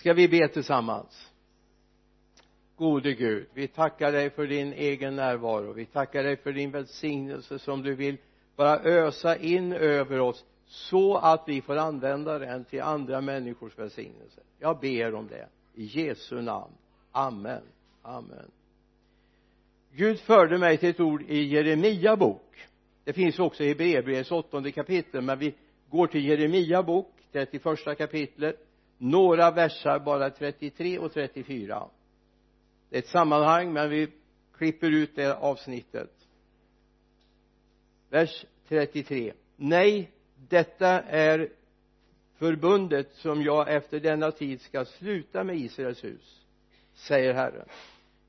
ska vi be tillsammans? Gode Gud vi tackar dig för din egen närvaro. Vi tackar dig för din välsignelse som du vill bara ösa in över oss så att vi får använda den till andra människors välsignelse. Jag ber om det. I Jesu namn. Amen. Amen. Gud förde mig till ett ord i Jeremia bok. Det finns också i Hebreerbrevets åttonde kapitel men vi går till Jeremia bok 31 kapitlet några versar bara 33 och 34 det är ett sammanhang men vi klipper ut det avsnittet. Vers 33 nej detta är förbundet som jag efter denna tid ska sluta med Israels hus säger Herren.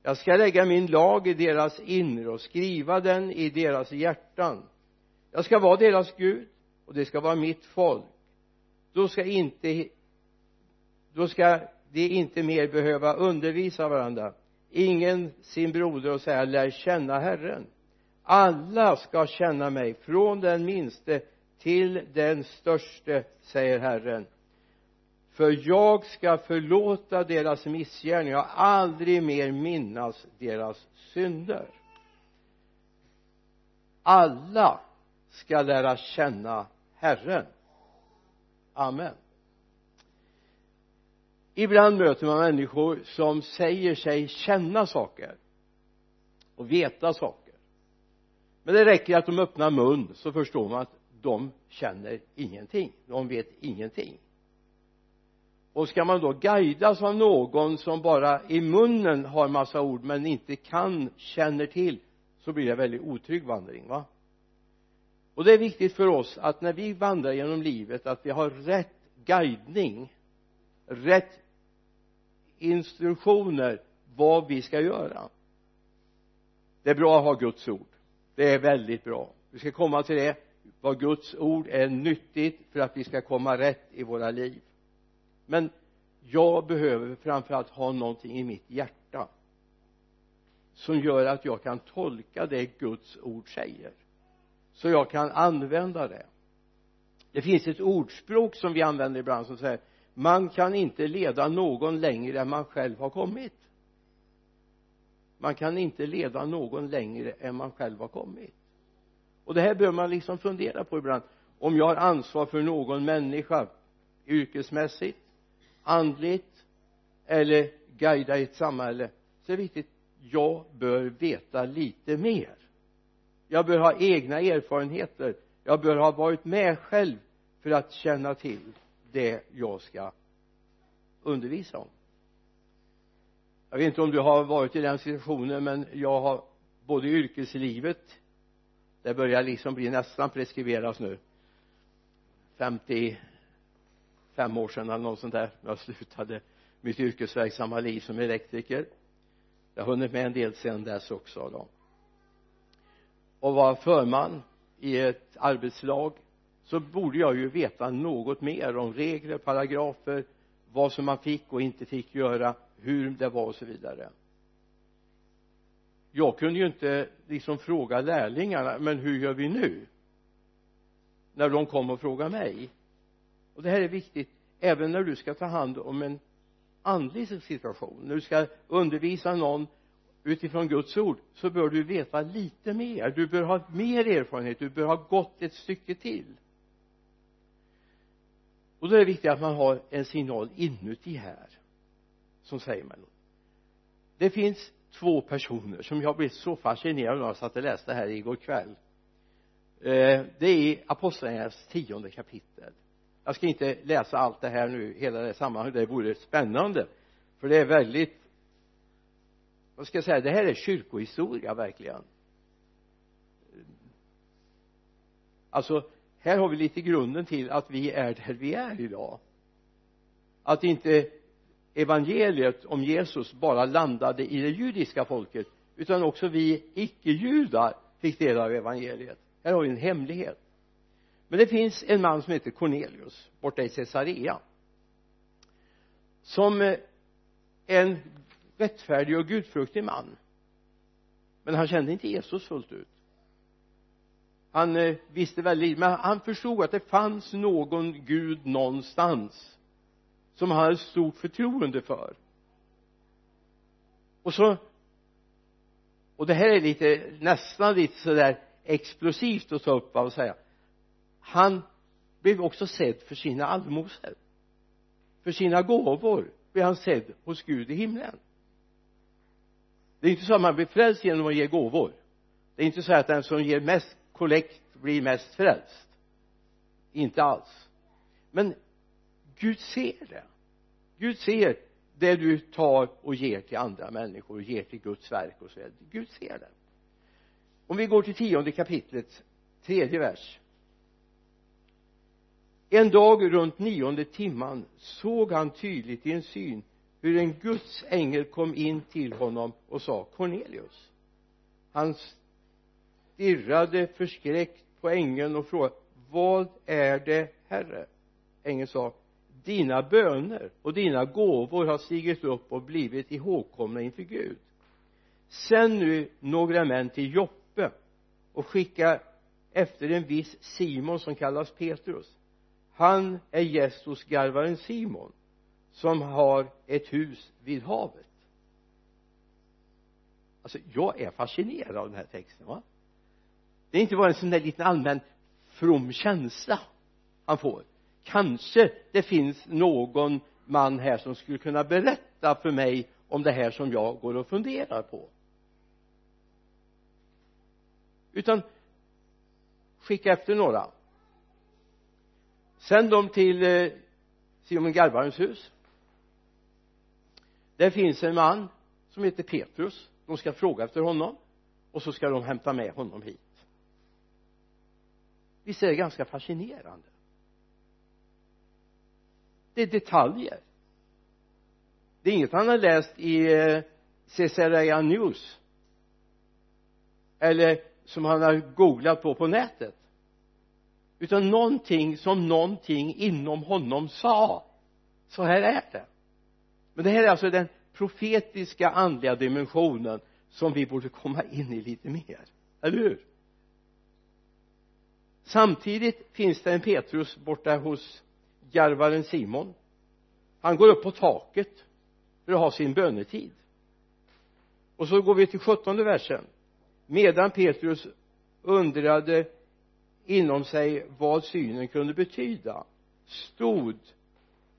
Jag ska lägga min lag i deras inre och skriva den i deras hjärtan. Jag ska vara deras Gud och det ska vara mitt folk. Då ska inte då ska de inte mer behöva undervisa varandra. Ingen sin broder och säga lär känna Herren. Alla ska känna mig från den minste till den störste säger Herren. För jag ska förlåta deras missgärningar och aldrig mer minnas deras synder. Alla ska lära känna Herren. Amen ibland möter man människor som säger sig känna saker och veta saker. Men det räcker att de öppnar mun så förstår man att de känner ingenting. De vet ingenting. Och ska man då guidas av någon som bara i munnen har massa ord men inte kan, känner till så blir det väldigt otrygg vandring va? Och det är viktigt för oss att när vi vandrar genom livet att vi har rätt guidning rätt instruktioner vad vi ska göra. Det är bra att ha Guds ord. Det är väldigt bra. Vi ska komma till det vad Guds ord är nyttigt för att vi ska komma rätt i våra liv. Men jag behöver framförallt ha någonting i mitt hjärta som gör att jag kan tolka det Guds ord säger. Så jag kan använda det. Det finns ett ordspråk som vi använder ibland som säger man kan inte leda någon längre än man själv har kommit. Man kan inte leda någon längre än man själv har kommit. Och det här bör man liksom fundera på ibland. Om jag har ansvar för någon människa yrkesmässigt andligt eller guida i ett samhälle så är det viktigt jag bör veta lite mer. Jag bör ha egna erfarenheter. Jag bör ha varit med själv för att känna till det jag ska undervisa om. Jag vet inte om du har varit i den situationen men jag har både i yrkeslivet det börjar liksom bli nästan preskriberas nu 55 år sedan eller något sånt där jag slutade mitt yrkesverksamma liv som elektriker. Jag har hunnit med en del sedan dess också då. Och vara förman i ett arbetslag så borde jag ju veta något mer om regler, paragrafer vad som man fick och inte fick göra hur det var och så vidare. Jag kunde ju inte liksom fråga lärlingarna men hur gör vi nu? när de kom och frågade mig. Och det här är viktigt även när du ska ta hand om en andlig situation. När du ska undervisa någon utifrån Guds ord så bör du veta lite mer. Du bör ha mer erfarenhet. Du bör ha gått ett stycke till och då är det viktigt att man har en signal inuti här som säger mig något det finns två personer som jag blev så fascinerad av när jag satt och läste här igår kväll. Eh, det är apostlagärningarnas tionde kapitel. Jag ska inte läsa allt det här nu hela det sammanhanget det vore spännande. För det är väldigt vad ska jag säga det här är kyrkohistoria verkligen. Alltså här har vi lite grunden till att vi är där vi är idag. Att inte evangeliet om Jesus bara landade i det judiska folket utan också vi icke-judar fick del av evangeliet. Här har vi en hemlighet. Men det finns en man som heter Cornelius borta i Caesarea som eh, är en rättfärdig och gudfruktig man. Men han kände inte Jesus fullt ut han eh, visste väldigt men han förstod att det fanns någon gud någonstans som han hade stort förtroende för. Och så och det här är lite nästan lite sådär explosivt att ta upp av och säga. Han blev också sedd för sina allmosor. För sina gåvor blev han sedd hos Gud i himlen. Det är inte så att man blir frälst genom att ge gåvor. Det är inte så att den som ger mest kollekt blir mest frälst. Inte alls. Men Gud ser det. Gud ser det du tar och ger till andra människor och ger till Guds verk och så vidare. Gud ser det. Om vi går till tionde kapitlet tredje vers. En dag runt nionde timman såg han tydligt i en syn hur en Guds ängel kom in till honom och sa Cornelius han stirrade förskräckt på ängeln och frågade vad är det herre? Ängeln sa dina böner och dina gåvor har stigit upp och blivit ihågkomna inför Gud. Sänd nu några män till Joppe och skicka efter en viss Simon som kallas Petrus. Han är gäst hos garvaren Simon som har ett hus vid havet. Alltså jag är fascinerad av den här texten va? Det är inte bara en sån där liten allmän from känsla han får. Kanske det finns någon man här som skulle kunna berätta för mig om det här som jag går och funderar på. Utan skicka efter några. Sänd dem till eh, Simon Garbarens hus. Där finns en man som heter Petrus. De ska fråga efter honom och så ska de hämta med honom hit visst är det ganska fascinerande. Det är detaljer. Det är inget han har läst i eh, Caesarea News. Eller som han har googlat på på nätet. Utan någonting som någonting inom honom sa. Så här är det. Men det här är alltså den profetiska andliga dimensionen som vi borde komma in i lite mer. Eller hur? Samtidigt finns det en Petrus borta hos garvaren Simon. Han går upp på taket för att ha sin bönetid. Och så går vi till sjuttonde versen. Medan Petrus undrade inom sig vad synen kunde betyda stod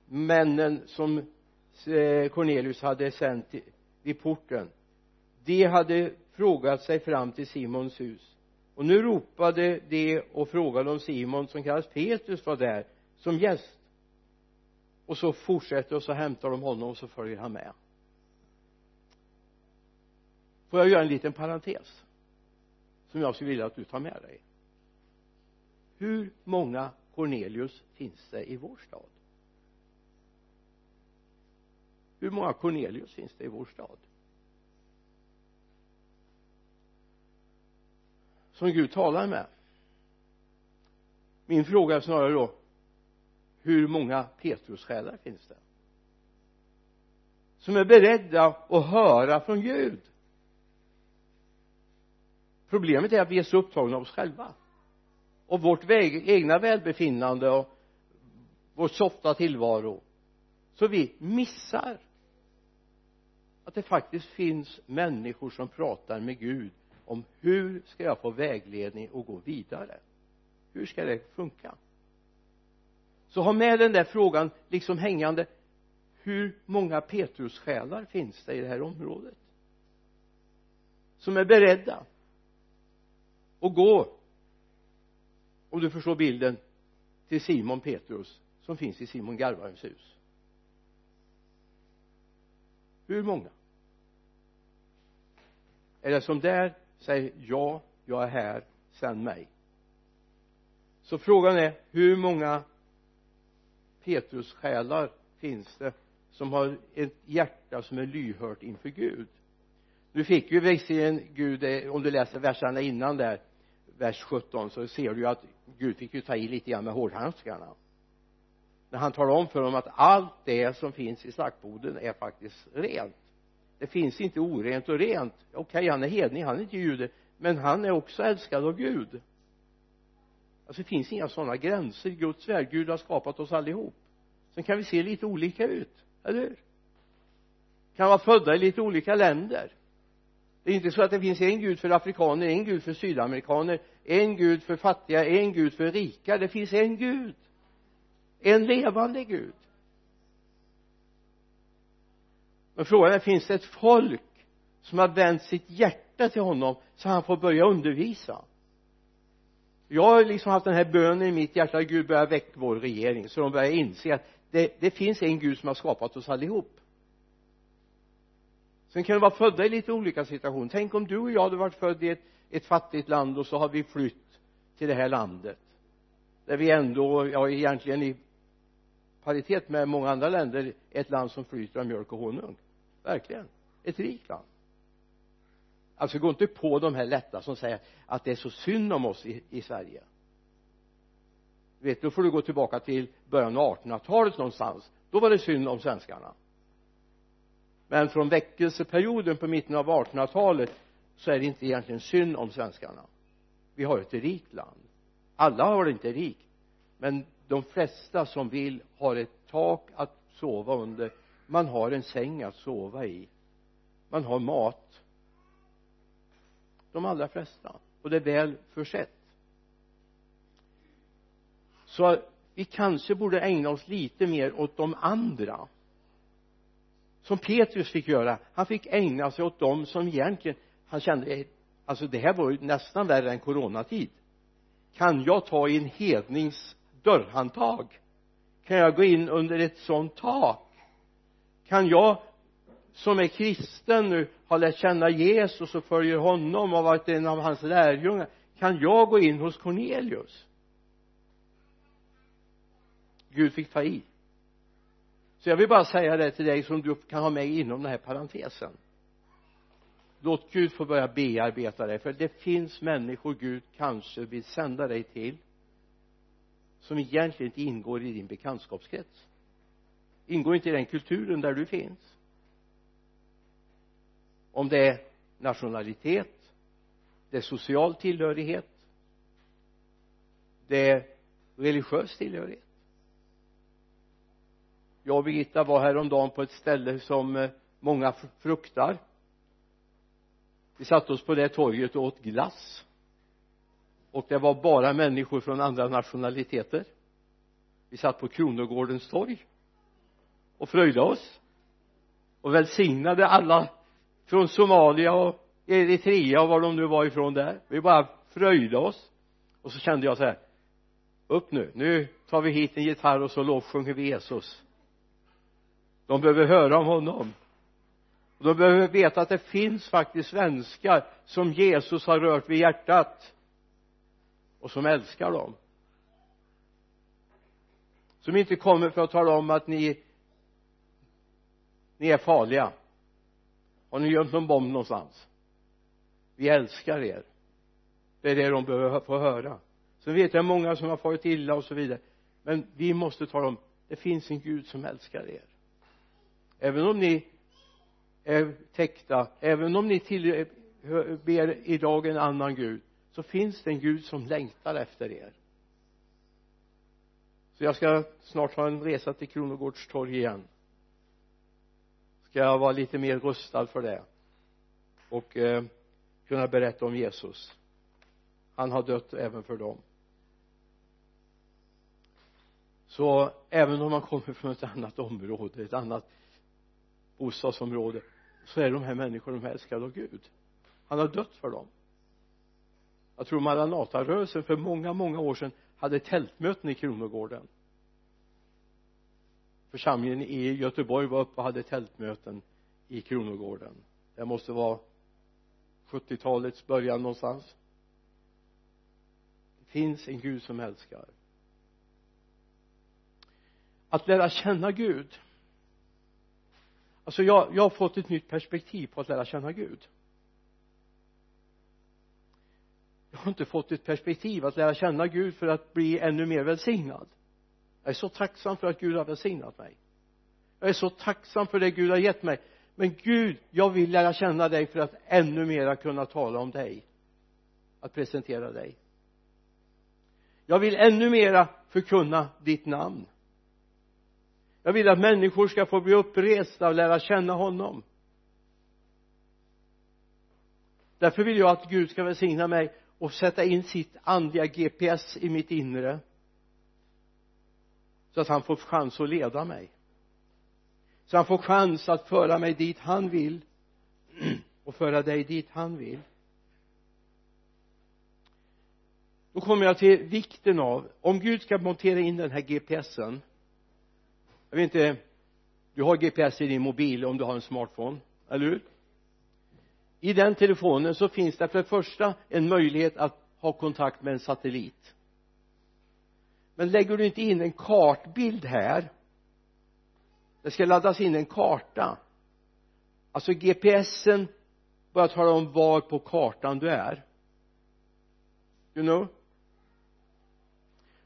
männen som eh, Cornelius hade sänt vid porten. De hade frågat sig fram till Simons hus och nu ropade de och frågade om Simon som kallas Petrus var där som gäst. Och så fortsätter och så hämtar de honom och så följer han med. Får jag göra en liten parentes som jag skulle vilja att du tar med dig? Hur många Cornelius finns det i vår stad? Hur många Cornelius finns det i vår stad? Som Gud talar med. Min fråga är snarare då hur många Petrussjälar finns det? Som är beredda att höra från Gud. Problemet är att vi är så upptagna av oss själva. Och vårt väg, egna välbefinnande och vår softa tillvaro. Så vi missar att det faktiskt finns människor som pratar med Gud om hur ska jag få vägledning och gå vidare? Hur ska det funka? Så ha med den där frågan liksom hängande. Hur många Petrussjälar finns det i det här området? Som är beredda att gå om du förstår bilden till Simon Petrus som finns i Simon Garvarens hus. Hur många? Är det som där Säg ja jag är här. Sänd mig. Så frågan är hur många Petrus själar finns det som har ett hjärta som är lyhört inför Gud? Nu fick ju visserligen Gud eh, om du läser verserna innan där vers 17 så ser du ju att Gud fick ju ta i lite grann med hårdhandskarna. När han talar om för dem att allt det som finns i slaktboden är faktiskt rent det finns inte orent och rent. Okej okay, han är hedning, han är inte jude men han är också älskad av Gud. Alltså det finns inga sådana gränser. I Guds värld Gud har skapat oss allihop. Sen kan vi se lite olika ut, eller hur? Kan vara födda i lite olika länder. Det är inte så att det finns en gud för afrikaner, en gud för sydamerikaner en gud för fattiga, en gud för rika. Det finns en gud. En levande gud men frågan är finns det ett folk som har vänt sitt hjärta till honom så han får börja undervisa? Jag har liksom haft den här bönen i mitt hjärta Gud börjar väcka vår regering. Så de börjar inse att det, det finns en Gud som har skapat oss allihop. Sen kan vi vara födda i lite olika situationer. Tänk om du och jag hade varit född i ett, ett fattigt land och så har vi flytt till det här landet. Där vi ändå, ja egentligen i paritet med många andra länder ett land som flyter av mjölk och honung. Verkligen. Ett rikt land. Alltså gå inte på de här lätta som säger att det är så synd om oss i, i Sverige. Du vet då får du gå tillbaka till början av 1800-talet någonstans. Då var det synd om svenskarna. Men från väckelseperioden på mitten av 1800-talet så är det inte egentligen synd om svenskarna. Vi har ett rikt land. Alla har det inte rikt. Men de flesta som vill har ett tak att sova under. Man har en säng att sova i. Man har mat. De allra flesta. Och det är väl försett. Så vi kanske borde ägna oss lite mer åt de andra. Som Petrus fick göra. Han fick ägna sig åt dem som egentligen han kände alltså det här var ju nästan värre än coronatid. Kan jag ta i en hednings dörrhandtag. Kan jag gå in under ett sånt tak? Kan jag som är kristen nu har lärt känna Jesus och följer honom och varit en av hans lärjungar? Kan jag gå in hos Cornelius? Gud fick ta i. Så jag vill bara säga det till dig som du kan ha med inom den här parentesen. Låt Gud få börja bearbeta dig för det finns människor Gud kanske vill sända dig till som egentligen inte ingår i din bekantskapskrets. Ingår inte i den kulturen där du finns. Om det är nationalitet det är social tillhörighet det är religiös tillhörighet. Jag och Birgitta var häromdagen på ett ställe som eh, många fruktar. Vi satte oss på det torget och åt glass och det var bara människor från andra nationaliteter. Vi satt på Kronogårdens torg och fröjde oss och välsignade alla från Somalia och Eritrea och var de nu var ifrån där. Vi bara fröjde oss. Och så kände jag så här upp nu, nu tar vi hit en gitarr och så lovsjunger vi Jesus. De behöver höra om honom. Och de behöver veta att det finns faktiskt svenskar som Jesus har rört vid hjärtat och som älskar dem. Som inte kommer för att tala om att ni ni är farliga. Har ni gömt någon bomb någonstans? Vi älskar er. Det är det de behöver få höra. Så vet jag många som har farit illa och så vidare. Men vi måste tala om det finns en Gud som älskar er. Även om ni är täckta även om ni tillber idag en annan Gud så finns det en Gud som längtar efter er. Så jag ska snart ha en resa till Kronogårdstorg igen. Ska jag vara lite mer rustad för det och eh, kunna berätta om Jesus. Han har dött även för dem. Så även om man kommer från ett annat område ett annat bostadsområde så är de här människorna de älskade av Gud. Han har dött för dem jag tror Maranatarörelsen för många många år sedan hade tältmöten i Kronogården. Församlingen i Göteborg var uppe och hade tältmöten i Kronogården. Det måste vara 70-talets början någonstans. Det finns en Gud som älskar. Att lära känna Gud. Alltså jag, jag har fått ett nytt perspektiv på att lära känna Gud. Jag har inte fått ett perspektiv att lära känna Gud för att bli ännu mer välsignad. Jag är så tacksam för att Gud har välsignat mig. Jag är så tacksam för det Gud har gett mig. Men Gud jag vill lära känna dig för att ännu mera kunna tala om dig. Att presentera dig. Jag vill ännu mera förkunna ditt namn. Jag vill att människor ska få bli uppresta och lära känna honom. Därför vill jag att Gud ska välsigna mig och sätta in sitt andliga GPS i mitt inre så att han får chans att leda mig. Så han får chans att föra mig dit han vill och föra dig dit han vill. Då kommer jag till vikten av om Gud ska montera in den här GPSen jag vet inte du har GPS i din mobil om du har en smartphone eller hur? I den telefonen så finns det för det första en möjlighet att ha kontakt med en satellit. Men lägger du inte in en kartbild här det ska laddas in en karta. Alltså GPSen börjar tala om var på kartan du är. You know?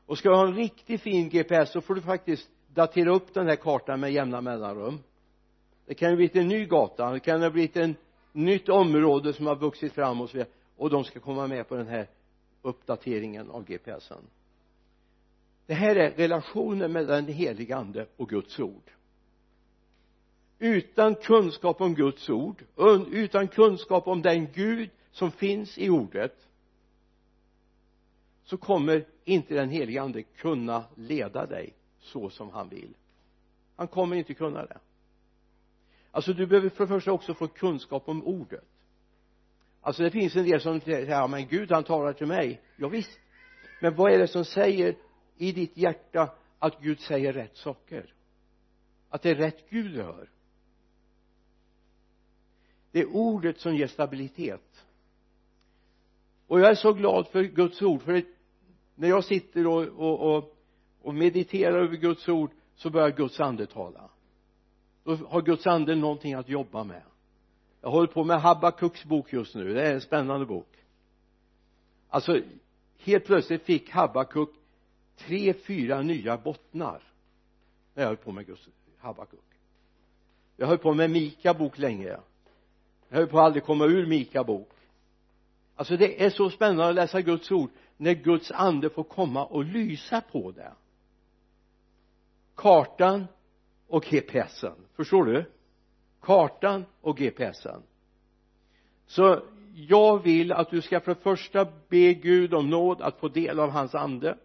Och ska du ha en riktigt fin GPS så får du faktiskt datera upp den här kartan med jämna mellanrum. Det kan ju bli en ny gata det kan ha blivit en nytt område som har vuxit fram och så vidare och de ska komma med på den här uppdateringen av GPSen det här är relationen mellan den helige ande och Guds ord. Utan kunskap om Guds ord utan kunskap om den Gud som finns i ordet så kommer inte den helige ande kunna leda dig så som han vill. Han kommer inte kunna det alltså du behöver för det första också få kunskap om ordet. Alltså det finns en del som säger ja men Gud han talar till mig. Ja, visst. Men vad är det som säger i ditt hjärta att Gud säger rätt saker? Att det är rätt Gud du hör? Det är ordet som ger stabilitet. Och jag är så glad för Guds ord för när jag sitter och, och, och, och mediterar över Guds ord så börjar Guds ande tala då har Guds ande någonting att jobba med? Jag håller på med Habakuks bok just nu. Det är en spännande bok. Alltså helt plötsligt fick Habakuk tre, fyra nya bottnar när jag höll på med Guds Habakuk. Jag höll på med Mika bok länge. Jag höll på att aldrig komma ur Mika bok. Alltså det är så spännande att läsa Guds ord när Guds ande får komma och lysa på det. Kartan och GPSen förstår du? Kartan och GPSen så jag vill att du ska för det första be Gud om nåd att få del av hans ande.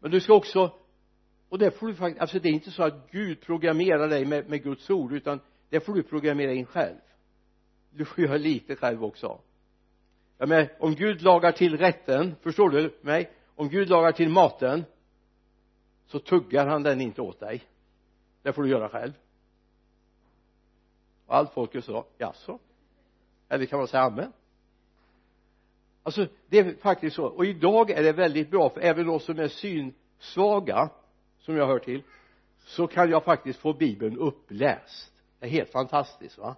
Men du ska också och det får du faktiskt alltså det är inte så att Gud programmerar dig med, med Guds ord utan det får du programmera in själv. Du får göra lite själv också. Ja, men om Gud lagar till rätten förstår du mig? Om Gud lagar till maten så tuggar han den inte åt dig det får du göra själv. Och allt folket sa jaså? Eller kan man säga amen? Alltså det är faktiskt så. Och idag är det väldigt bra för även de som är synsvaga som jag hör till så kan jag faktiskt få bibeln uppläst. Det är helt fantastiskt va?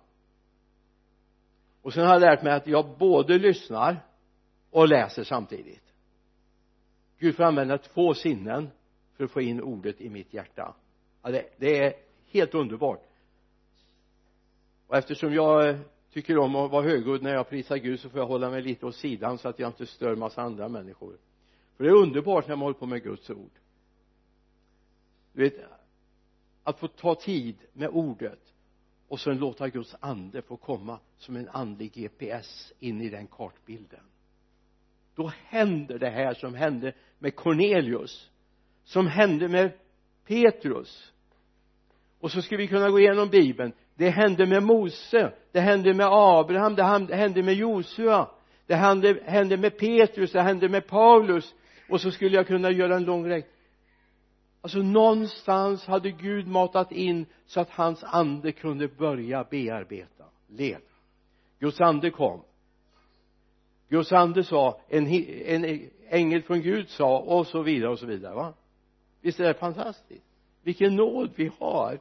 Och sen har jag lärt mig att jag både lyssnar och läser samtidigt. Gud får använda två sinnen för att få in ordet i mitt hjärta ja, det, det är helt underbart. Och eftersom jag eh, tycker om att vara högljudd när jag prisar Gud så får jag hålla mig lite åt sidan så att jag inte stör massa andra människor. För det är underbart när man håller på med Guds ord. Du vet att få ta tid med ordet och sen låta Guds ande få komma som en andlig GPS in i den kartbilden. Då händer det här som hände med Cornelius som hände med Petrus och så ska vi kunna gå igenom bibeln. Det hände med Mose det hände med Abraham det hände med Josua det hände, hände med Petrus det hände med Paulus. Och så skulle jag kunna göra en lång räkning. Alltså någonstans hade Gud matat in så att hans ande kunde börja bearbeta leda Guds ande kom. Guds ande sa en, en ängel från Gud sa och så vidare och så vidare va? Visst är det fantastiskt? Vilken nåd vi har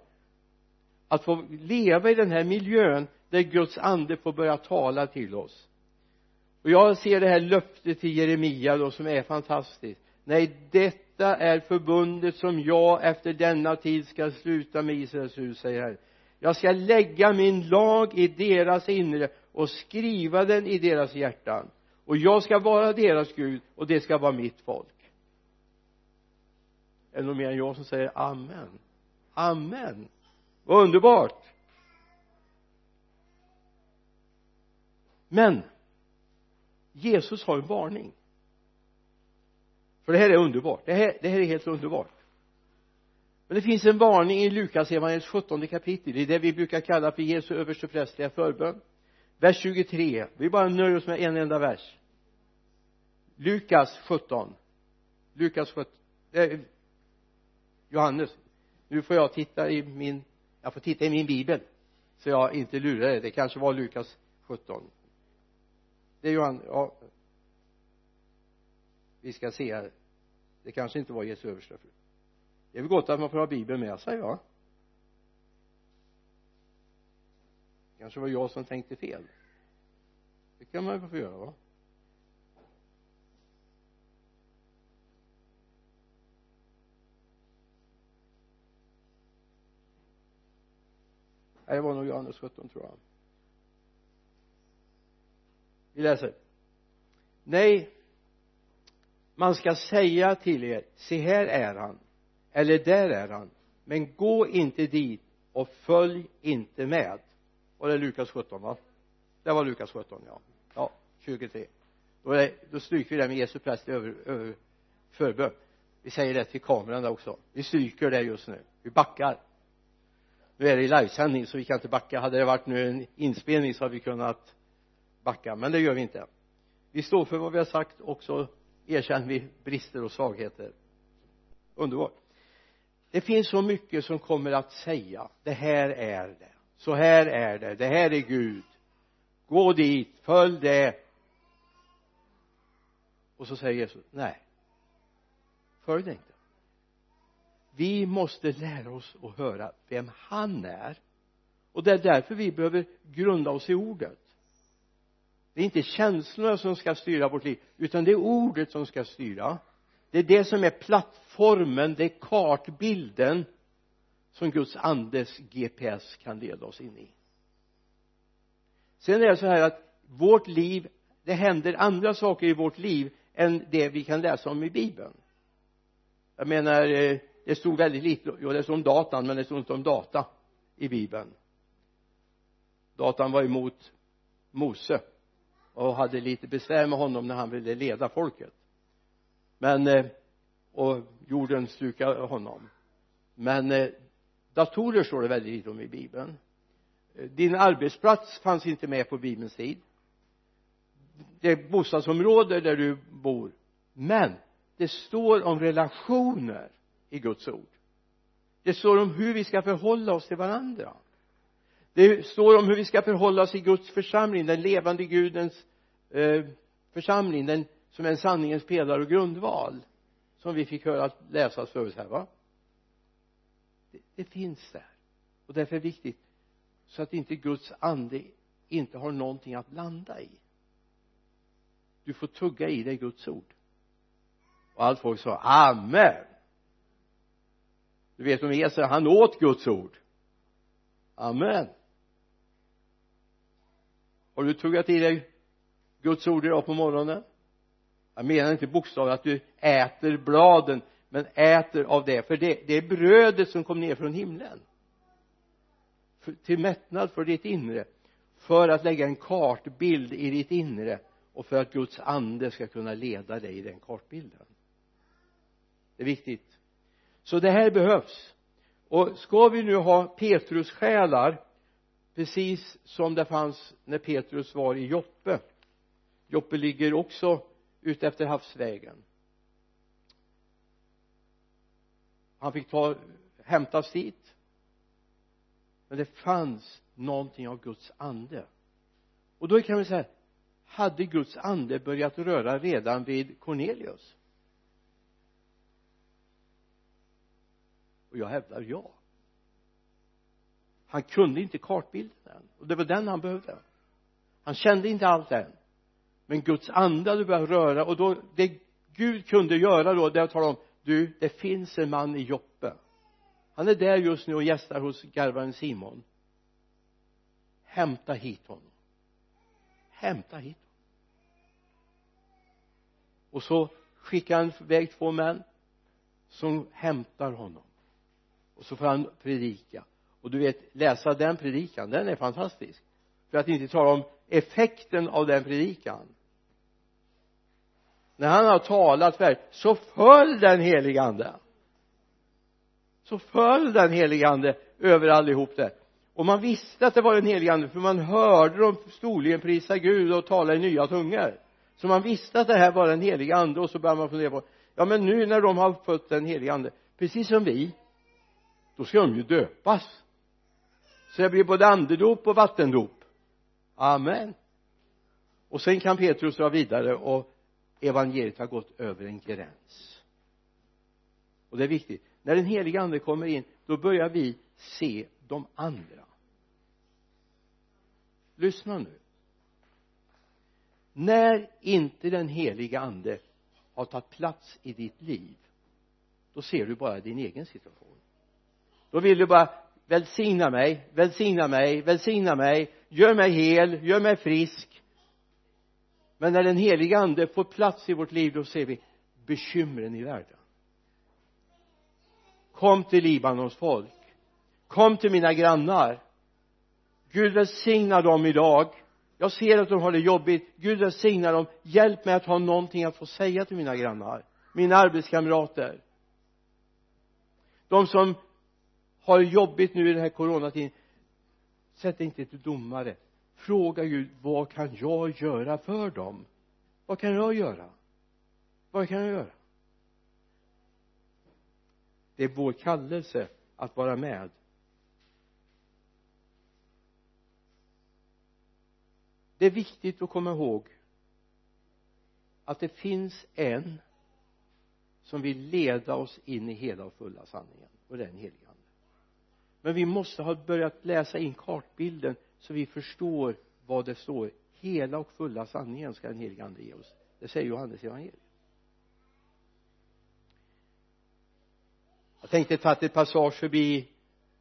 att få leva i den här miljön där Guds ande får börja tala till oss. Och jag ser det här löftet till Jeremia då som är fantastiskt. Nej detta är förbundet som jag efter denna tid ska sluta med Israels hus säger Herren. Jag ska lägga min lag i deras inre och skriva den i deras hjärtan. Och jag ska vara deras Gud och det ska vara mitt folk. Är det någon mer än jag som säger amen? Amen vad underbart. Men Jesus har en varning. För det här är underbart. Det här, det här är helt underbart. Men det finns en varning i Lukas evangeliets 17 kapitel. I det vi brukar kalla för Jesu översteprästerliga förbön. Vers 23 vi bara nöjer oss med en enda vers. Lukas 17 Lukas 17 eh, Johannes. Nu får jag titta i min jag får titta i min bibel så jag inte lurar er, det kanske var Lukas 17 det är Johan ja. Vi ska se här. Det kanske inte var Jesu överste det är väl gott att man får ha bibeln med sig va kanske var jag som tänkte fel. Det kan man ju få göra va? Nej det var nog Johannes 17 tror jag. Vi läser. Nej man ska säga till er se här är han eller där är han men gå inte dit och följ inte med. Och det är Lukas 17 va? Det var Lukas 17 ja. Ja 23 då, är, då stryker vi det med Jesu präst över, över förbön. Vi säger det till kameran där också. Vi stryker det just nu. Vi backar nu är det i livesändning så vi kan inte backa. Hade det varit nu en inspelning så hade vi kunnat backa men det gör vi inte. Vi står för vad vi har sagt och så erkänner vi brister och svagheter. Underbart. Det finns så mycket som kommer att säga det här är det så här är det det här är Gud. Gå dit följ det. Och så säger Jesus nej följ det inte vi måste lära oss att höra vem han är. Och det är därför vi behöver grunda oss i ordet. Det är inte känslorna som ska styra vårt liv utan det är ordet som ska styra. Det är det som är plattformen det är kartbilden som Guds andes GPS kan leda oss in i. Sen är det så här att vårt liv det händer andra saker i vårt liv än det vi kan läsa om i bibeln. Jag menar eh, det stod väldigt lite, jo det stod om datan men det stod inte om data i bibeln. Datan var emot Mose och hade lite besvär med honom när han ville leda folket. Men eh, och jorden slukade honom. Men eh, datorer står det väldigt lite om i bibeln. Eh, din arbetsplats fanns inte med på bibelns tid. Det bostadsområde där du bor. Men det står om relationer i Guds ord. Det står om hur vi ska förhålla oss till varandra. Det står om hur vi ska förhålla oss i Guds församling den levande Gudens eh, församling den som är en sanningens pelare och grundval som vi fick höra läsas förut här va? Det, det finns där. Och därför är det viktigt så att inte Guds ande inte har någonting att landa i. Du får tugga i dig Guds ord. Och allt folk sa amen du vet om Esau han åt Guds ord. Amen. Har du tuggat i dig Guds ord idag på morgonen? Jag menar inte bokstavligt att du äter bladen men äter av det för det, det är brödet som kom ner från himlen. För, till mättnad för ditt inre för att lägga en kartbild i ditt inre och för att Guds ande ska kunna leda dig i den kartbilden. Det är viktigt så det här behövs. Och ska vi nu ha Petrus själar precis som det fanns när Petrus var i Joppe. Joppe ligger också ute efter havsvägen. Han fick ta hämtas dit. Men det fanns någonting av Guds ande. Och då kan vi säga hade Guds ande börjat röra redan vid Cornelius? Och jag hävdar ja. Han kunde inte kartbilden än. Och det var den han behövde. Han kände inte allt än. Men Guds ande hade börjat röra. Och då det Gud kunde göra då det var att tala om du det finns en man i Joppe. Han är där just nu och gästar hos garvaren Simon. Hämta hit honom. Hämta hit honom. Och så skickar han iväg två män som hämtar honom och så får han predika. Och du vet läsa den predikan den är fantastisk. För att inte tala om effekten av den predikan. När han har talat färdigt så föll den helige ande. Så föll den helige ande över allihop där. Och man visste att det var den helige ande för man hörde dem storligen prisa Gud och tala i nya tungor. Så man visste att det här var den helige ande och så började man fundera på ja men nu när de har fått den helige ande precis som vi då ska de ju döpas. Så det blir både andedop och vattendop. Amen. Och sen kan Petrus dra vidare och evangeliet har gått över en gräns. Och det är viktigt. När den heliga ande kommer in då börjar vi se de andra. Lyssna nu. När inte den heliga ande har tagit plats i ditt liv då ser du bara din egen situation då vill du bara välsigna mig, välsigna mig, välsigna mig. Gör mig hel, gör mig frisk. Men när den heliga ande får plats i vårt liv då ser vi bekymren i världen. Kom till Libanons folk. Kom till mina grannar. Gud välsigna dem idag. Jag ser att de har det jobbigt. Gud välsigna dem. Hjälp mig att ha någonting att få säga till mina grannar mina arbetskamrater. De som har det jobbigt nu i den här coronatiden. Sätt dig inte till domare. Fråga Gud vad kan jag göra för dem? Vad kan jag göra? Vad kan jag göra? Det är vår kallelse att vara med. Det är viktigt att komma ihåg att det finns en som vill leda oss in i hela och fulla sanningen och det är den heliga men vi måste ha börjat läsa in kartbilden så vi förstår vad det står. Hela och fulla sanningen ska den helige ande ge oss. Det säger Johannes evangeliet. Jag tänkte ta ett passage förbi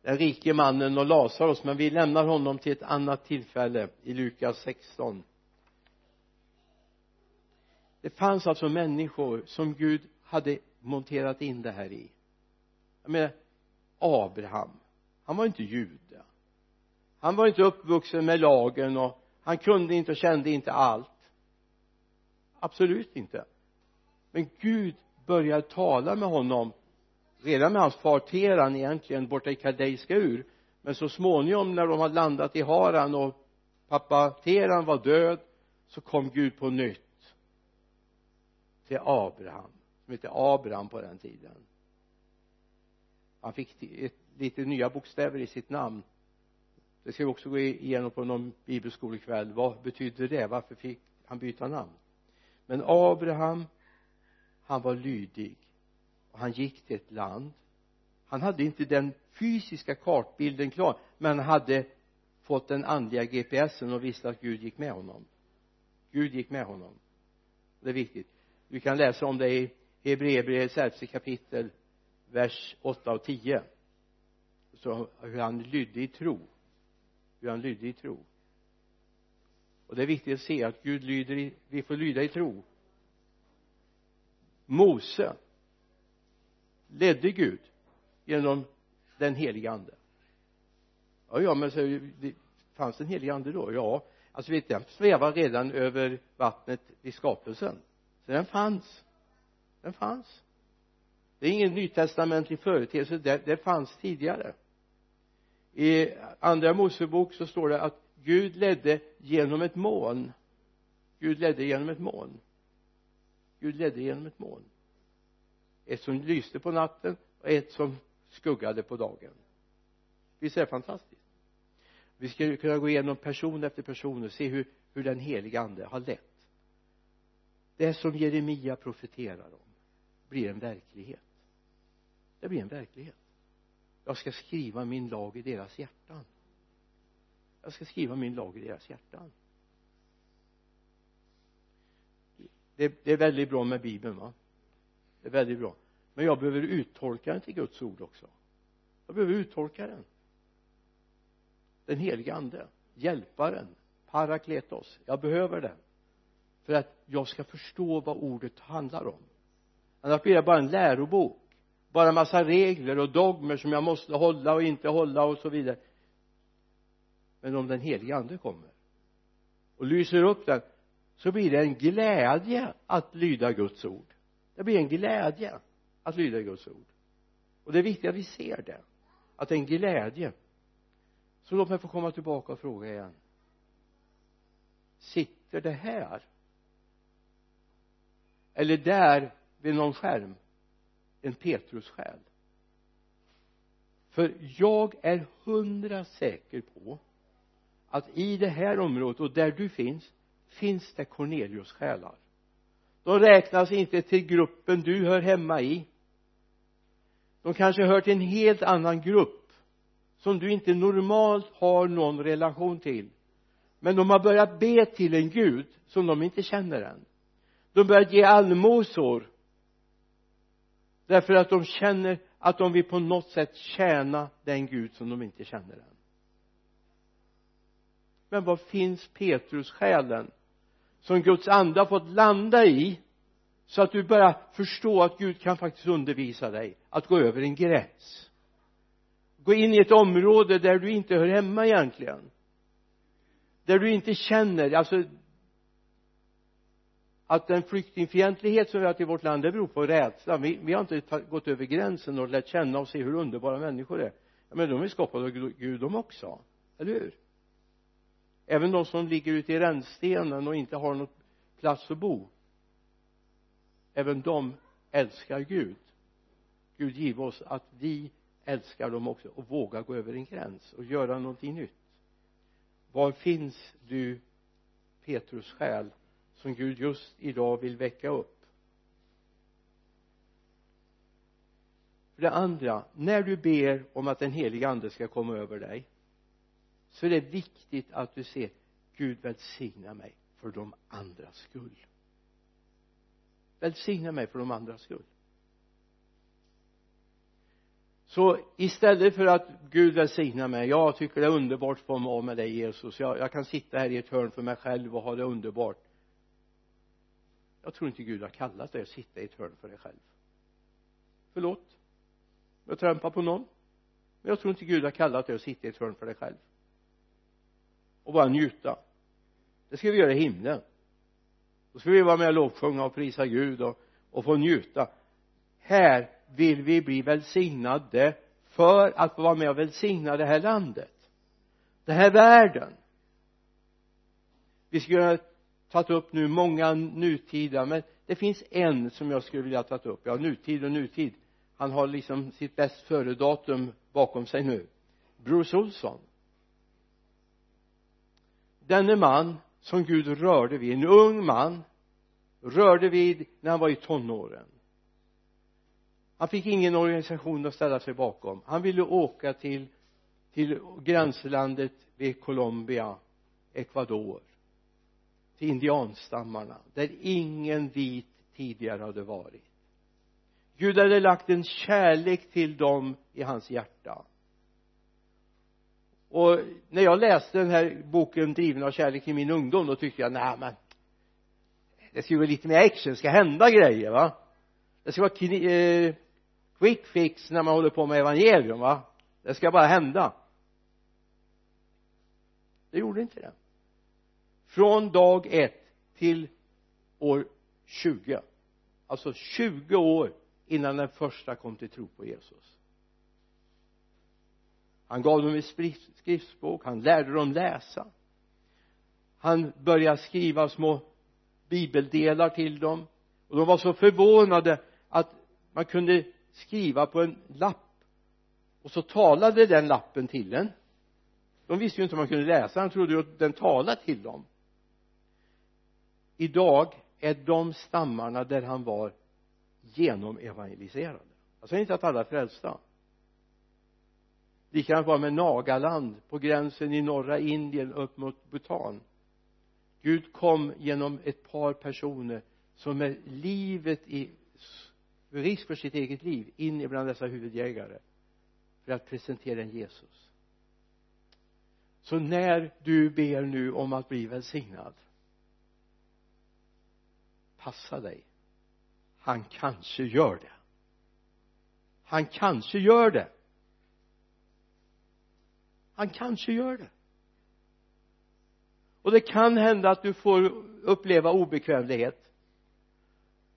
den rike mannen och Lazarus men vi lämnar honom till ett annat tillfälle i Lukas 16 det fanns alltså människor som Gud hade monterat in det här i. Jag menar Abraham han var inte jude. Han var inte uppvuxen med lagen och han kunde inte och kände inte allt. Absolut inte. Men Gud började tala med honom redan med hans far Teran egentligen borta i Kardejska ur. Men så småningom när de hade landat i Haran och pappa Teran var död så kom Gud på nytt till Abraham som hette Abraham på den tiden. Han fick ett, lite nya bokstäver i sitt namn. Det ska vi också gå igenom på någon bibelskolekväll vad betyder det? Varför fick han byta namn? Men Abraham han var lydig. Och han gick till ett land. Han hade inte den fysiska kartbilden klar men han hade fått den andliga GPSen och visste att Gud gick med honom. Gud gick med honom. Det är viktigt. Vi kan läsa om det i Hebreerbrevets elfte kapitel vers 8 och 10 så hur han lydde i tro. Hur han lydde i tro. Och det är viktigt att se att Gud lyder i, vi får lyda i tro. Mose ledde Gud genom den heliga ande. Ja ja men så det fanns en helig ande då? Ja. Alltså vet den svävar redan över vattnet i skapelsen. Så den fanns. Den fanns. Det är ingen nytestamentlig företeelse. Det, det fanns tidigare i andra mosebok så står det att Gud ledde genom ett moln. Gud ledde genom ett moln. Gud ledde genom ett moln. Ett som lyste på natten och ett som skuggade på dagen. Visst är det fantastiskt? Vi ska kunna gå igenom person efter person och se hur, hur den heliga ande har lett. Det som Jeremia profeterar om blir en verklighet. Det blir en verklighet jag ska skriva min lag i deras hjärtan. Jag ska skriva min lag i deras hjärtan. Det, det är väldigt bra med bibeln va? Det är väldigt bra. Men jag behöver uttolka den till Guds ord också. Jag behöver uttolka den. Den helige ande hjälparen parakletos. Jag behöver den för att jag ska förstå vad ordet handlar om. Annars blir det bara en lärobok bara massa regler och dogmer som jag måste hålla och inte hålla och så vidare. Men om den helige ande kommer och lyser upp den så blir det en glädje att lyda Guds ord. Det blir en glädje att lyda Guds ord. Och det är viktigt att vi ser det att det är en glädje. Så låt mig få komma tillbaka och fråga igen. Sitter det här? Eller där vid någon skärm? En Petrus-själ. För jag är hundra säker på att i det här området och där du finns finns det Cornelius-själar. De räknas inte till gruppen du hör hemma i. De kanske hör till en helt annan grupp som du inte normalt har någon relation till. Men de har börjat be till en gud som de inte känner än. De börjar ge allmosor därför att de känner att de vill på något sätt tjäna den gud som de inte känner än. Men var finns Petrus själen som Guds ande har fått landa i så att du börjar förstå att Gud kan faktiskt undervisa dig att gå över en gräns? Gå in i ett område där du inte hör hemma egentligen. Där du inte känner alltså att den flyktingfientlighet som vi har till vårt land det beror på rädsla. Vi, vi har inte gått över gränsen och lärt känna och se hur underbara människor är. Ja men de är skapade av Gud de också eller hur? Även de som ligger ute i rännstenen och inte har någon plats att bo även de älskar Gud. Gud give oss att vi älskar dem också och vågar gå över en gräns och göra någonting nytt. Var finns du Petrus själ? Som Gud just idag vill väcka upp. För det andra när du ber om att den heliga ande ska komma över dig så är det viktigt att du ser Gud välsigna mig för de andras skull. Välsigna mig för de andras skull. Så istället för att Gud välsigna mig jag tycker det är underbart att få vara med dig Jesus. Jag, jag kan sitta här i ett hörn för mig själv och ha det underbart jag tror inte Gud har kallat dig att sitta i ett hörn för dig själv. Förlåt. Jag trampar på någon. Men jag tror inte Gud har kallat dig att sitta i ett hörn för dig själv. Och bara njuta. Det ska vi göra i himlen. Då ska vi vara med och lovsjunga och prisa Gud och, och få njuta. Här vill vi bli välsignade för att få vara med och välsigna det här landet. Den här världen. Vi ska göra ett tagit upp nu många nutida men det finns en som jag skulle vilja ta upp. Ja nutid och nutid. Han har liksom sitt bäst före datum bakom sig nu. Bruce Olsson denne man som Gud rörde vid. En ung man rörde vid när han var i tonåren. Han fick ingen organisation att ställa sig bakom. Han ville åka till till gränslandet vid Colombia Ecuador till indianstammarna där ingen vit tidigare hade varit. Gud hade lagt en kärlek till dem i hans hjärta. Och när jag läste den här boken driven av kärlek i min ungdom då tyckte jag nej men det ska ju vara lite mer action, det ska hända grejer va? Det ska vara eh, quick fix när man håller på med evangelium va? Det ska bara hända. Det gjorde inte det från dag ett till år 20 alltså 20 år innan den första kom till tro på Jesus. Han gav dem ett skriftspråk han lärde dem läsa. Han började skriva små bibeldelar till dem. Och de var så förvånade att man kunde skriva på en lapp. Och så talade den lappen till en. De visste ju inte om man kunde läsa han trodde ju att den talade till dem idag är de stammarna där han var genomevangeliserade. Jag säger inte att alla är frälsta. Likadant var det med Nagaland på gränsen i norra Indien upp mot Bhutan. Gud kom genom ett par personer som med livet i risk för sitt eget liv in ibland dessa huvudjägare för att presentera en Jesus. Så när du ber nu om att bli välsignad passa dig. Han kanske gör det. Han kanske gör det. Han kanske gör det. Och det kan hända att du får uppleva obekvämlighet.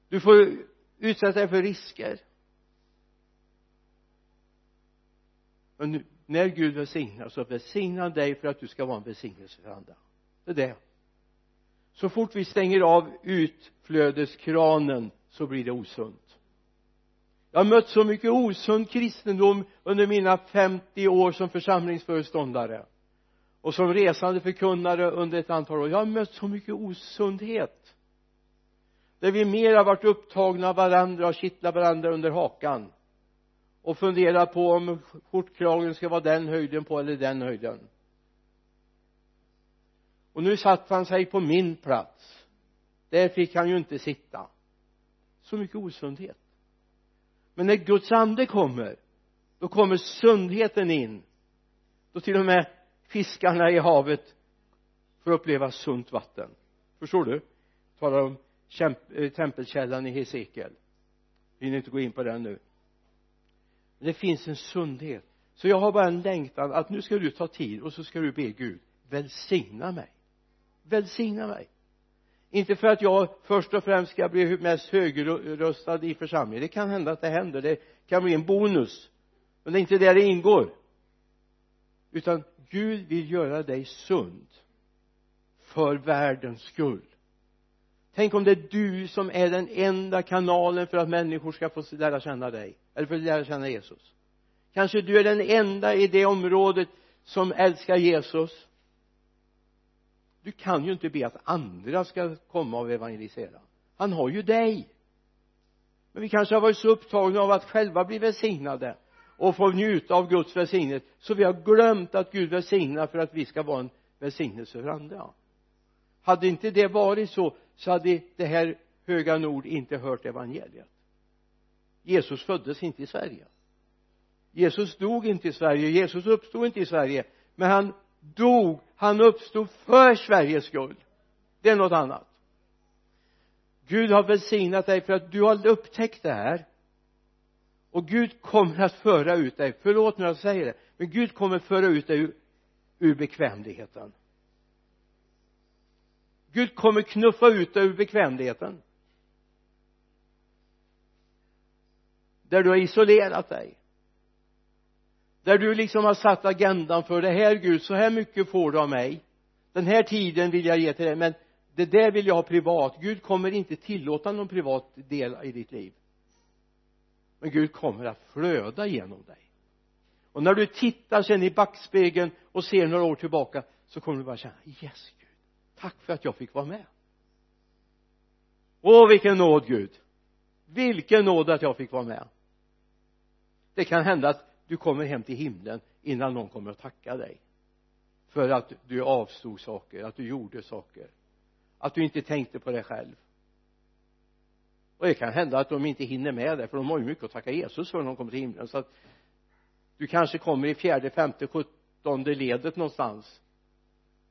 Du får utsätta dig för risker. Men när Gud välsignar så välsignar han dig för att du ska vara en välsignelse för andra. Det är det så fort vi stänger av utflödeskranen så blir det osunt. Jag har mött så mycket osund kristendom under mina 50 år som församlingsföreståndare och som resande förkunnare under ett antal år. Jag har mött så mycket osundhet där vi mer har varit upptagna av varandra och kittlat varandra under hakan och funderat på om skjortkragen ska vara den höjden på eller den höjden och nu satt han sig på min plats. Där fick han ju inte sitta. Så mycket osundhet. Men när Guds ande kommer då kommer sundheten in. Då till och med fiskarna i havet får uppleva sunt vatten. Förstår du? Talar om eh, tempelkällan i Hesekiel. Vi hinner inte gå in på den nu? Men det finns en sundhet. Så jag har bara en längtan att nu ska du ta tid och så ska du be Gud välsigna mig välsigna mig. Inte för att jag först och främst ska bli mest högröstad i församlingen. Det kan hända att det händer. Det kan bli en bonus. Men det är inte där det ingår. Utan Gud vill göra dig sund. För världens skull. Tänk om det är du som är den enda kanalen för att människor ska få lära känna dig. Eller för att lära känna Jesus. Kanske du är den enda i det området som älskar Jesus du kan ju inte be att andra ska komma och evangelisera. Han har ju dig. Men vi kanske har varit så upptagna av att själva bli välsignade och få njuta av Guds välsignelse så vi har glömt att Gud välsignar för att vi ska vara en välsignelse för andra. Hade inte det varit så så hade det här höga nord inte hört evangeliet. Jesus föddes inte i Sverige. Jesus dog inte i Sverige. Jesus uppstod inte i Sverige. Men han dog han uppstod för Sveriges skull. Det är något annat. Gud har välsignat dig för att du har upptäckt det här. Och Gud kommer att föra ut dig. Förlåt när jag säger det men Gud kommer föra ut dig ur, ur bekvämligheten. Gud kommer knuffa ut dig ur bekvämligheten. Där du har isolerat dig där du liksom har satt agendan för det här Gud så här mycket får du av mig. Den här tiden vill jag ge till dig men det där vill jag ha privat. Gud kommer inte tillåta någon privat del i ditt liv. Men Gud kommer att flöda genom dig. Och när du tittar sen i backspegeln och ser några år tillbaka så kommer du bara känna yes Gud tack för att jag fick vara med. Åh vilken nåd Gud. Vilken nåd att jag fick vara med. Det kan hända att du kommer hem till himlen innan någon kommer att tacka dig för att du avstod saker, att du gjorde saker att du inte tänkte på dig själv. Och det kan hända att de inte hinner med det för de har ju mycket att tacka Jesus för när de kommer till himlen. Så att du kanske kommer i fjärde, femte, sjuttonde ledet någonstans.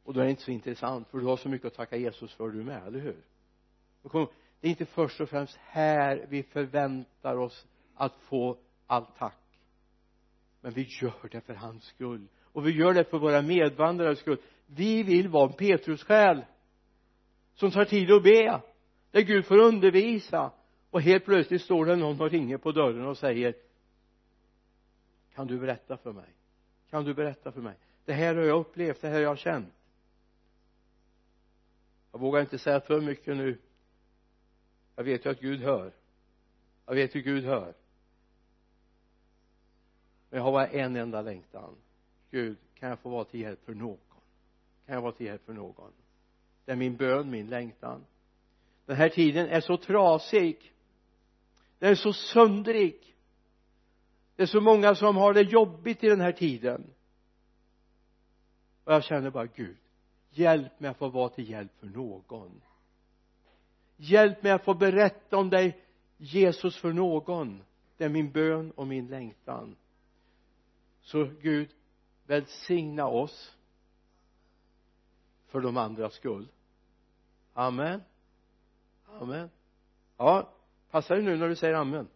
Och då är det inte så intressant för du har så mycket att tacka Jesus för du med, eller hur? Det är inte först och främst här vi förväntar oss att få all tack men vi gör det för hans skull. Och vi gör det för våra medvandrares skull. Vi vill vara en Petrus själ som tar tid att be där Gud får undervisa. Och helt plötsligt står det någon och ringer på dörren och säger kan du berätta för mig? Kan du berätta för mig? Det här har jag upplevt, det här har jag känt. Jag vågar inte säga för mycket nu. Jag vet ju att Gud hör. Jag vet hur Gud hör men jag har bara en enda längtan. Gud kan jag få vara till hjälp för någon? Kan jag vara till hjälp för någon? Det är min bön, min längtan. Den här tiden är så trasig. Den är så söndrig. Det är så många som har det jobbigt i den här tiden. Och jag känner bara Gud hjälp mig att få vara till hjälp för någon. Hjälp mig att få berätta om dig Jesus för någon. Det är min bön och min längtan så Gud välsigna oss för de andras skull. Amen. Amen. Ja passa dig nu när du säger amen.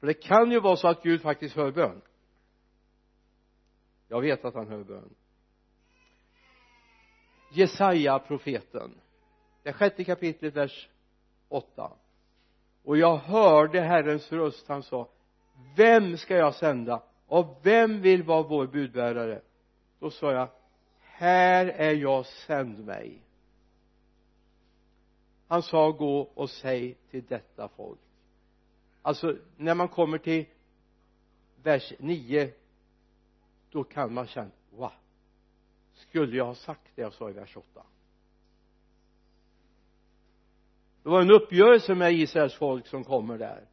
För det kan ju vara så att Gud faktiskt hör bön. Jag vet att han hör bön. Jesaja profeten. Det sjätte kapitlet vers 8 och jag hörde Herrens röst. Han sa vem ska jag sända och vem vill vara vår budbärare? Då sa jag här är jag sänd mig. Han sa gå och säg till detta folk. Alltså när man kommer till vers 9 då kan man känna wow. Skulle jag ha sagt det jag sa i vers 8 det var en uppgörelse med Israels folk som kommer där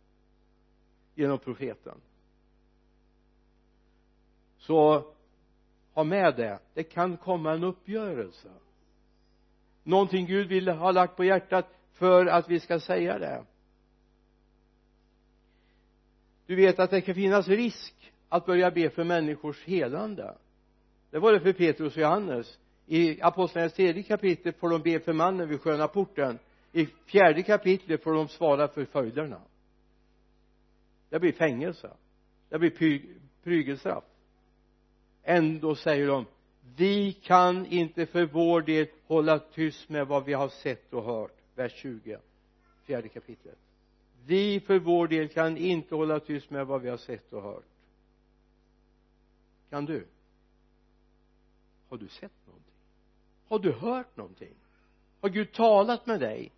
genom profeten så ha med det. Det kan komma en uppgörelse. Någonting Gud vill ha lagt på hjärtat för att vi ska säga det. Du vet att det kan finnas risk att börja be för människors helande. Det var det för Petrus och Johannes. I apostlagärningarnas tredje kapitel får de be för mannen vid sköna porten. I fjärde kapitlet får de svara för följderna. Det blir fängelse. Det blir prygelstraff ändå säger de vi kan inte för vår del hålla tyst med vad vi har sett och hört. Vers 20 fjärde kapitlet. Vi för vår del kan inte hålla tyst med vad vi har sett och hört. Kan du? Har du sett någonting? Har du hört någonting? Har Gud talat med dig?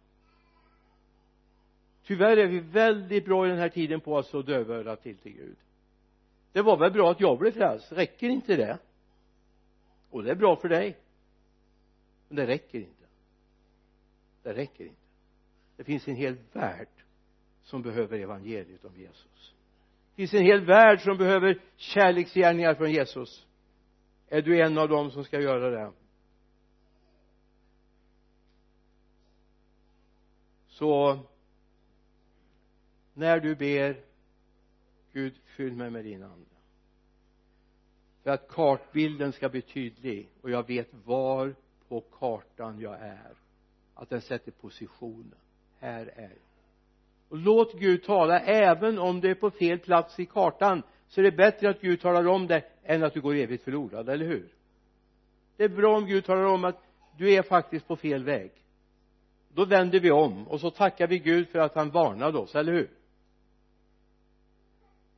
Tyvärr är vi väldigt bra i den här tiden på att slå dövörat till till Gud det var väl bra att jag blev frälst. Räcker inte det? Och det är bra för dig. Men det räcker inte. Det räcker inte. Det finns en hel värld som behöver evangeliet om Jesus. Det finns en hel värld som behöver kärleksgärningar från Jesus. Är du en av dem som ska göra det? Så när du ber Gud fyll mig med din ande. För att kartbilden ska bli tydlig och jag vet var på kartan jag är att den sätter positionen. Här är jag. Och låt Gud tala även om du är på fel plats i kartan så är det bättre att Gud talar om det än att du går evigt förlorad, eller hur? Det är bra om Gud talar om att du är faktiskt på fel väg. Då vänder vi om och så tackar vi Gud för att han varnade oss, eller hur?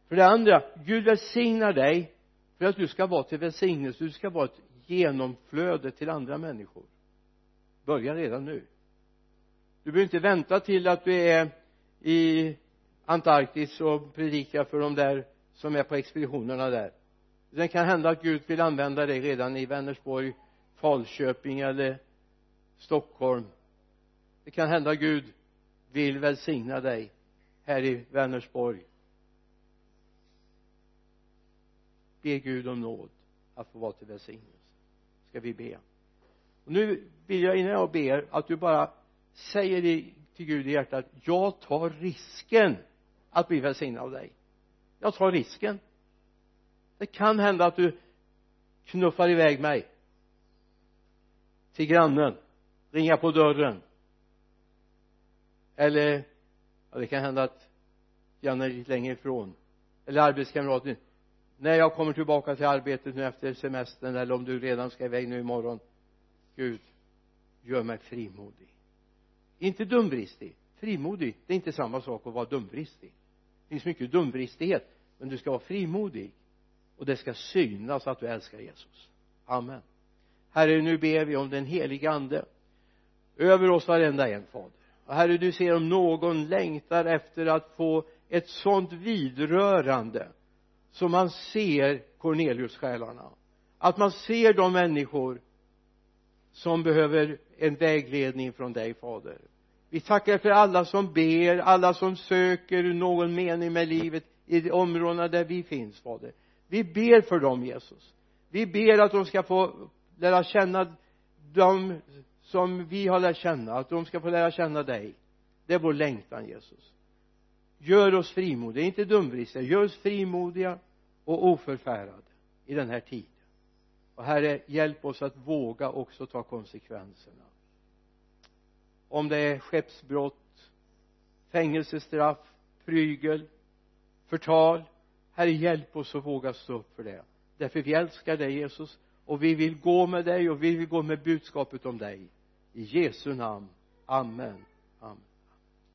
För det andra Gud välsignar dig för att du ska vara till välsignelse. Du ska vara ett genomflöde till andra människor. Börja redan nu. Du behöver inte vänta till att du är i Antarktis och predikar för de där som är på expeditionerna där. Det kan hända att Gud vill använda dig redan i Vänersborg Falköping eller Stockholm. Det kan hända att Gud vill välsigna dig här i Vänersborg. Be Gud om nåd att få vara till välsignelse. Ska vi be? Och nu vill jag innan jag ber att du bara säger till Gud i hjärtat jag tar risken att bli välsignad av dig. Jag tar risken. Det kan hända att du knuffar iväg mig till grannen ringa på dörren. Eller ja, det kan hända att grannen är lite längre ifrån. Eller arbetskamraten när jag kommer tillbaka till arbetet nu efter semestern eller om du redan ska iväg nu imorgon Gud gör mig frimodig. Inte dumdristig. Frimodig det är inte samma sak att vara dumdristig. Det finns mycket dumdristighet men du ska vara frimodig. Och det ska synas att du älskar Jesus. Amen. Herre nu ber vi om den heliga ande över oss varenda en fader. Och herre du ser om någon längtar efter att få ett sådant vidrörande så man ser Cornelius-själarna. Att man ser de människor som behöver en vägledning från dig fader. Vi tackar för alla som ber alla som söker någon mening med livet i de områdena där vi finns fader. Vi ber för dem Jesus. Vi ber att de ska få lära känna dem som vi har lärt känna att de ska få lära känna dig. Det är vår längtan Jesus gör oss frimodiga, inte dumdristiga, gör oss frimodiga och oförfärade i den här tiden. Och herre hjälp oss att våga också ta konsekvenserna. Om det är skeppsbrott fängelsestraff prygel förtal herre hjälp oss att våga stå upp för det. Därför vi älskar dig Jesus och vi vill gå med dig och vi vill gå med budskapet om dig. I Jesu namn. Amen Amen.